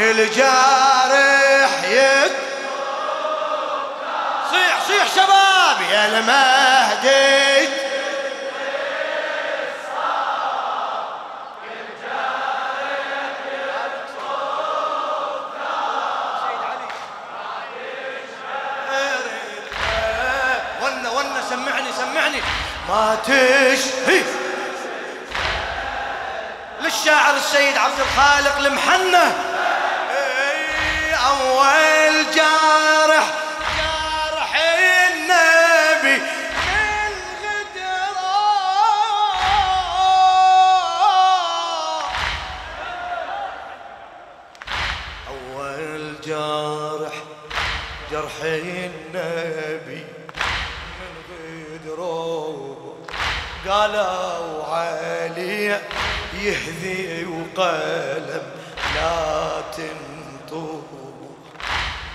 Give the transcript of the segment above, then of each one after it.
كل جارح يد. صيح صيح شباب يا المهدي ما تشهي للشاعر السيد عبد الخالق المحنة. إي، أول جارح جارح النبي من غدران أول جارح جرح النبي من غدره قالوا علي يهذي وقلم لا تنطق.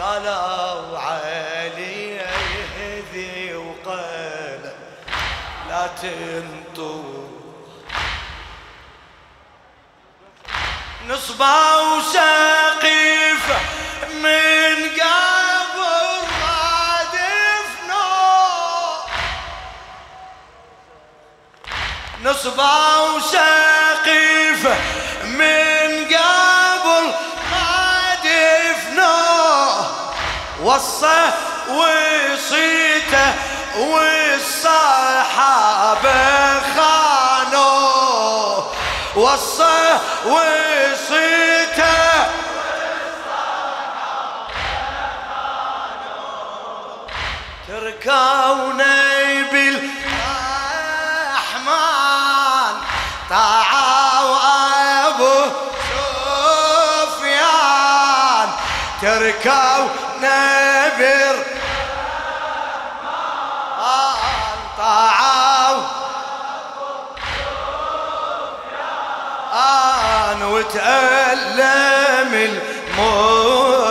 قالوا علي يهذي وقلم لا تنطق نصبا وسقيفة من قبل دفنوا نصبا وسقيفة من وصى وصيته والصحابة خانوا وصى وصيته تركوني بالرحمن. طاعوا ابو سفيان. تركونا وتألم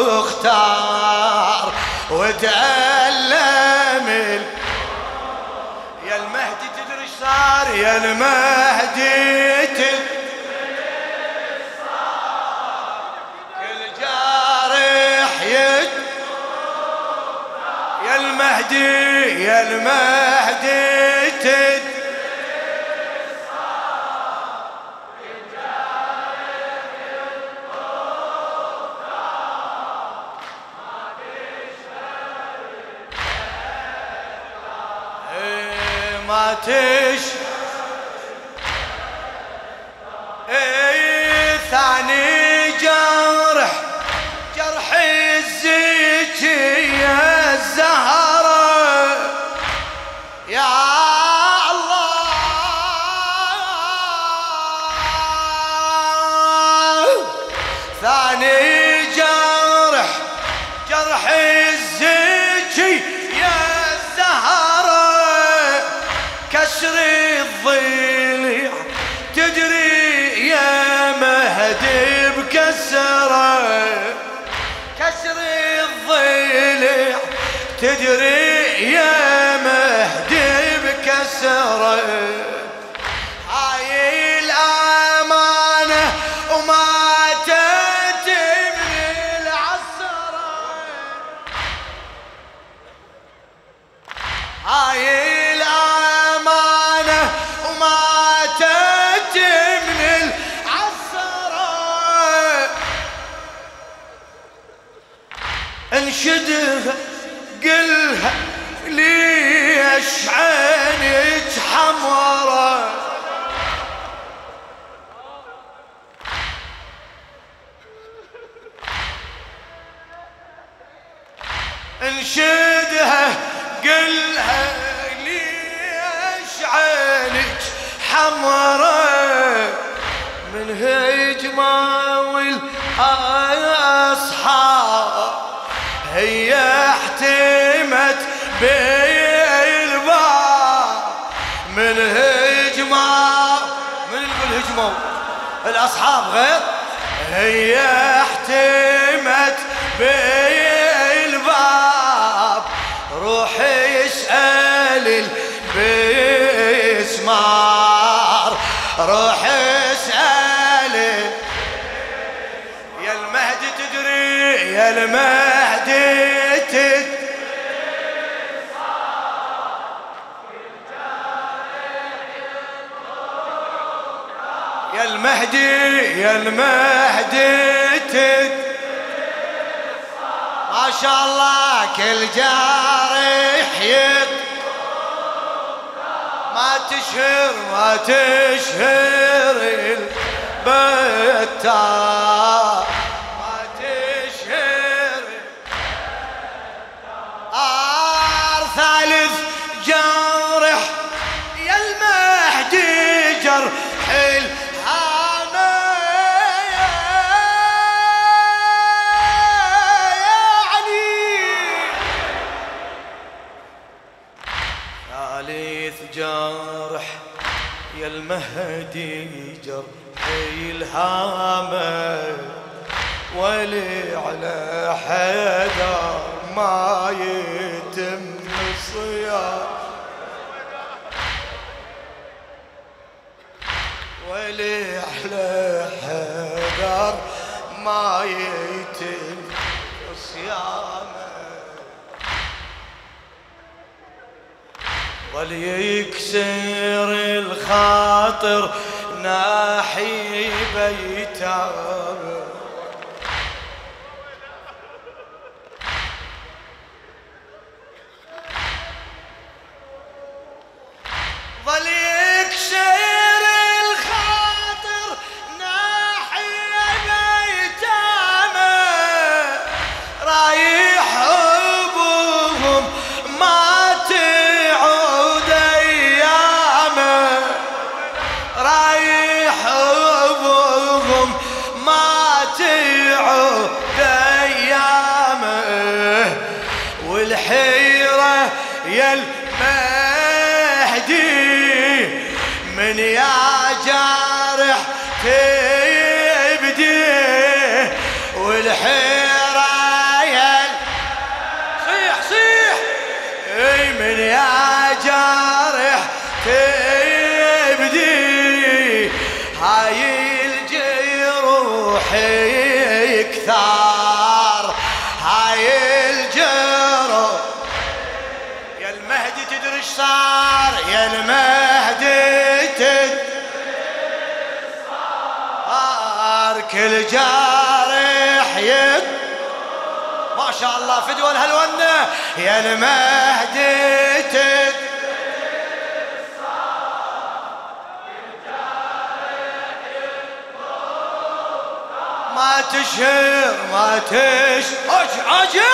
المختار وتألم ال... يا المهدي تدري إيش صار؟ يا المهدي تدري يا المهدي يا المهدي تش إيه ثاني جرح جرح الزكي يا الزهرة يا الله. ثاني جرح جرح تدري حمرة من هجمة والأصحاب هي احتمت بالباب من هجمة من يقول هجموا الأصحاب غير؟ هي احتمت بالباب روح اسأل يا المهدي يا المهدي تد يا المهدي يا المهدي تد ما شاء الله كل جارح يد ما تشهر ما تشهر البتار يتم صيام ولي على حدر ما يتم صيامه. ظل يكسر الخاطر ناحي بيته. كل جارح يد ما شاء الله فدوى الهلونة يا المهدي تد. ما تشهر ما تش. اجع اجع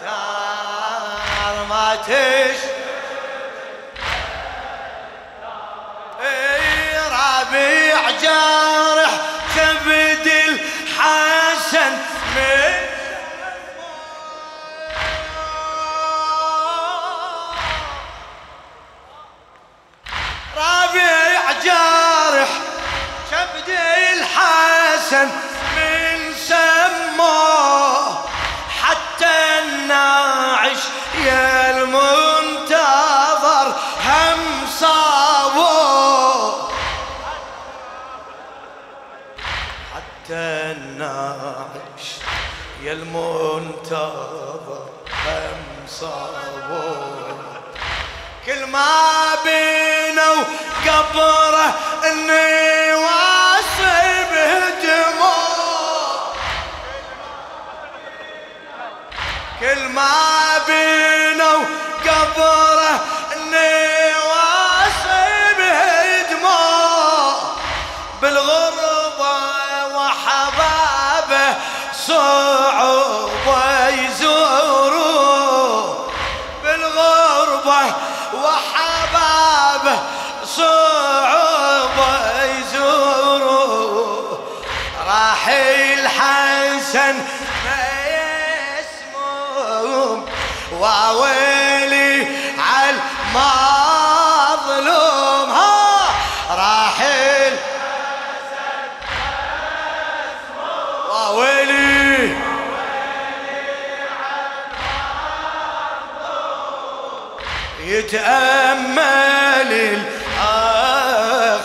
تار ما تش. الحسن من سماه حتى الناعش يا المنتظر هم صابوه حتى الناعش يا المنتظر هم صابوه كل ما بينه قبره إني صعوبة يزوروا بالغربة وحبابه. صعوبة يزوروا راح الحسن ما يسموم. وويلي يتأمل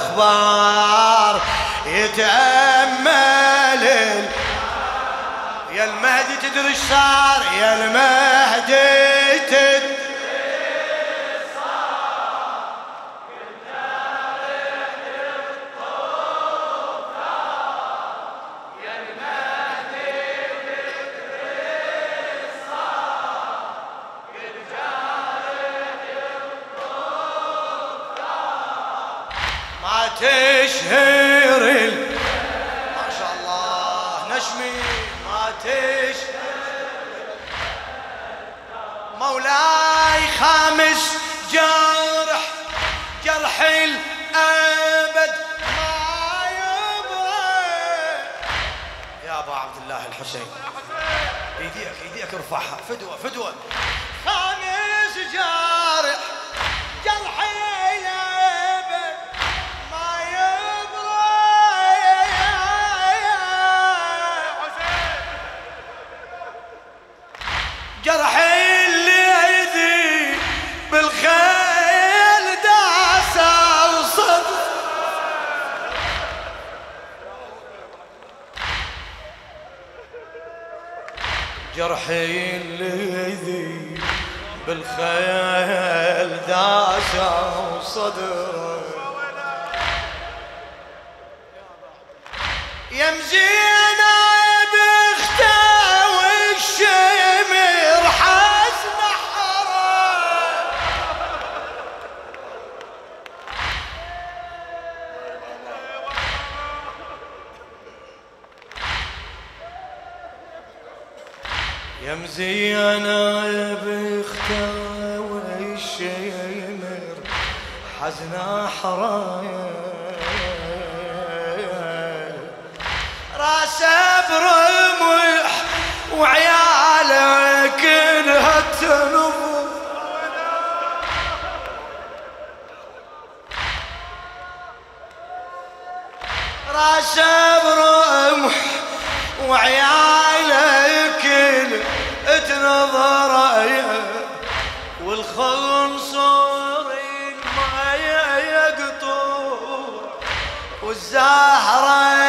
الأخبار يتأمل يا المهدي تدري صار؟ يا المهدي الحسين إيديك إيديك ارفعها. فدوه فدوه جرحي الذي بالخيل داس وصدر. يا يا مزينة بخته والشمر حزن حرام. راسه برمح وعياله كلها تنظر راسه برمح وعياله تنظر والخنصر ما يقطر والزهرة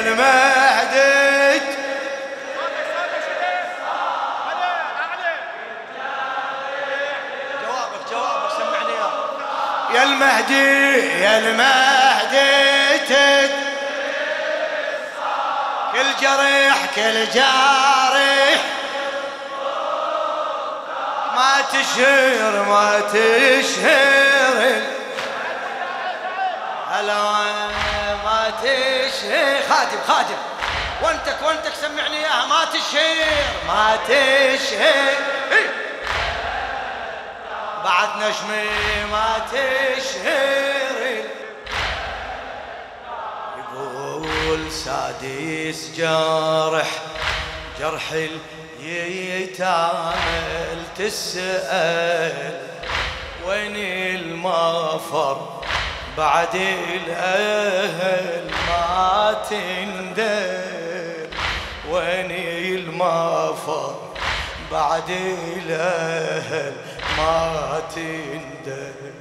المهدي جوابك جوابك سمعني يا المهدي يا المهدي. كل جريح كل جارح. ما تشهر ما تشهر. هلا ما تشهر خادم خادم. وانتك وانتك سمعني اياها ما تشهر ما تشهر إيه. بعد نجمي ما تشهر يقول سادس جارح جرح اليتامى تسأل وين المفر؟ بعد الأهل ما تندل وين المفر؟ بعد الأهل ما تندل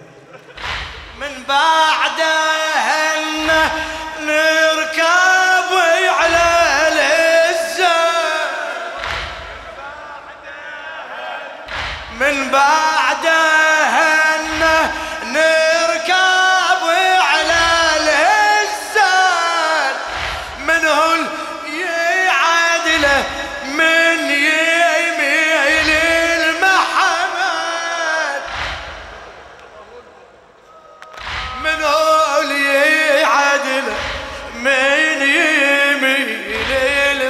من بعدها نركب على العزة من بعدها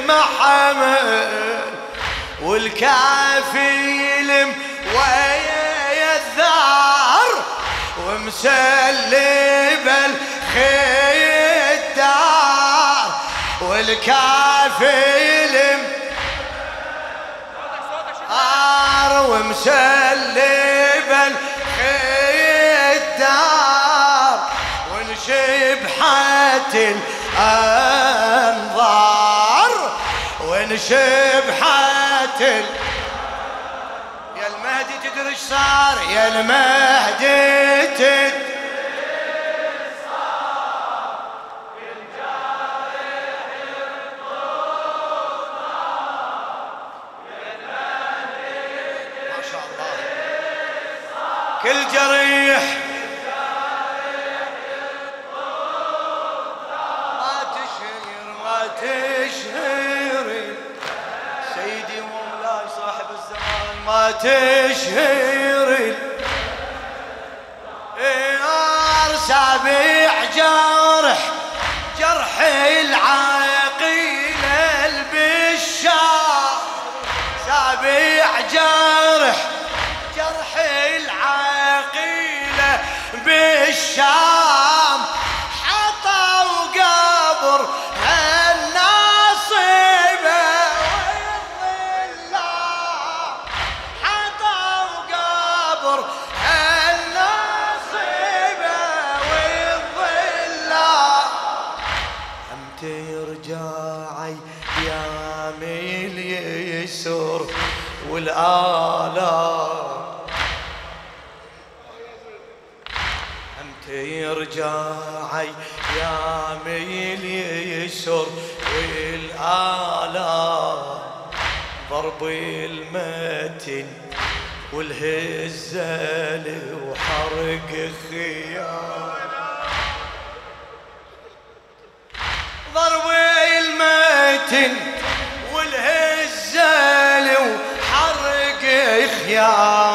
المحمد والكافيل ويا الثار ومسلب الخي الدار والكافيل آر ومسلب الخدار ونشبحت الأنظار ونشبحت الأنظار تدري إيش صار؟ يا المهدي تدري الزمان ما تشهر رجاعي يا ميل يسر والآلام ترجعي يا ميل يسر والآلام ضرب المتن والهزال وحرق خيام ضرب المتن والهزال وحرق خيام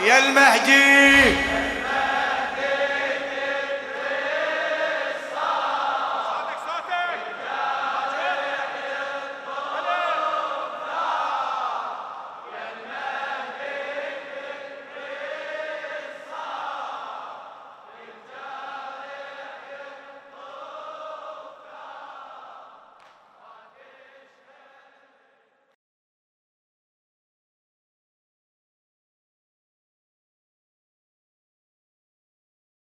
يا المهدي.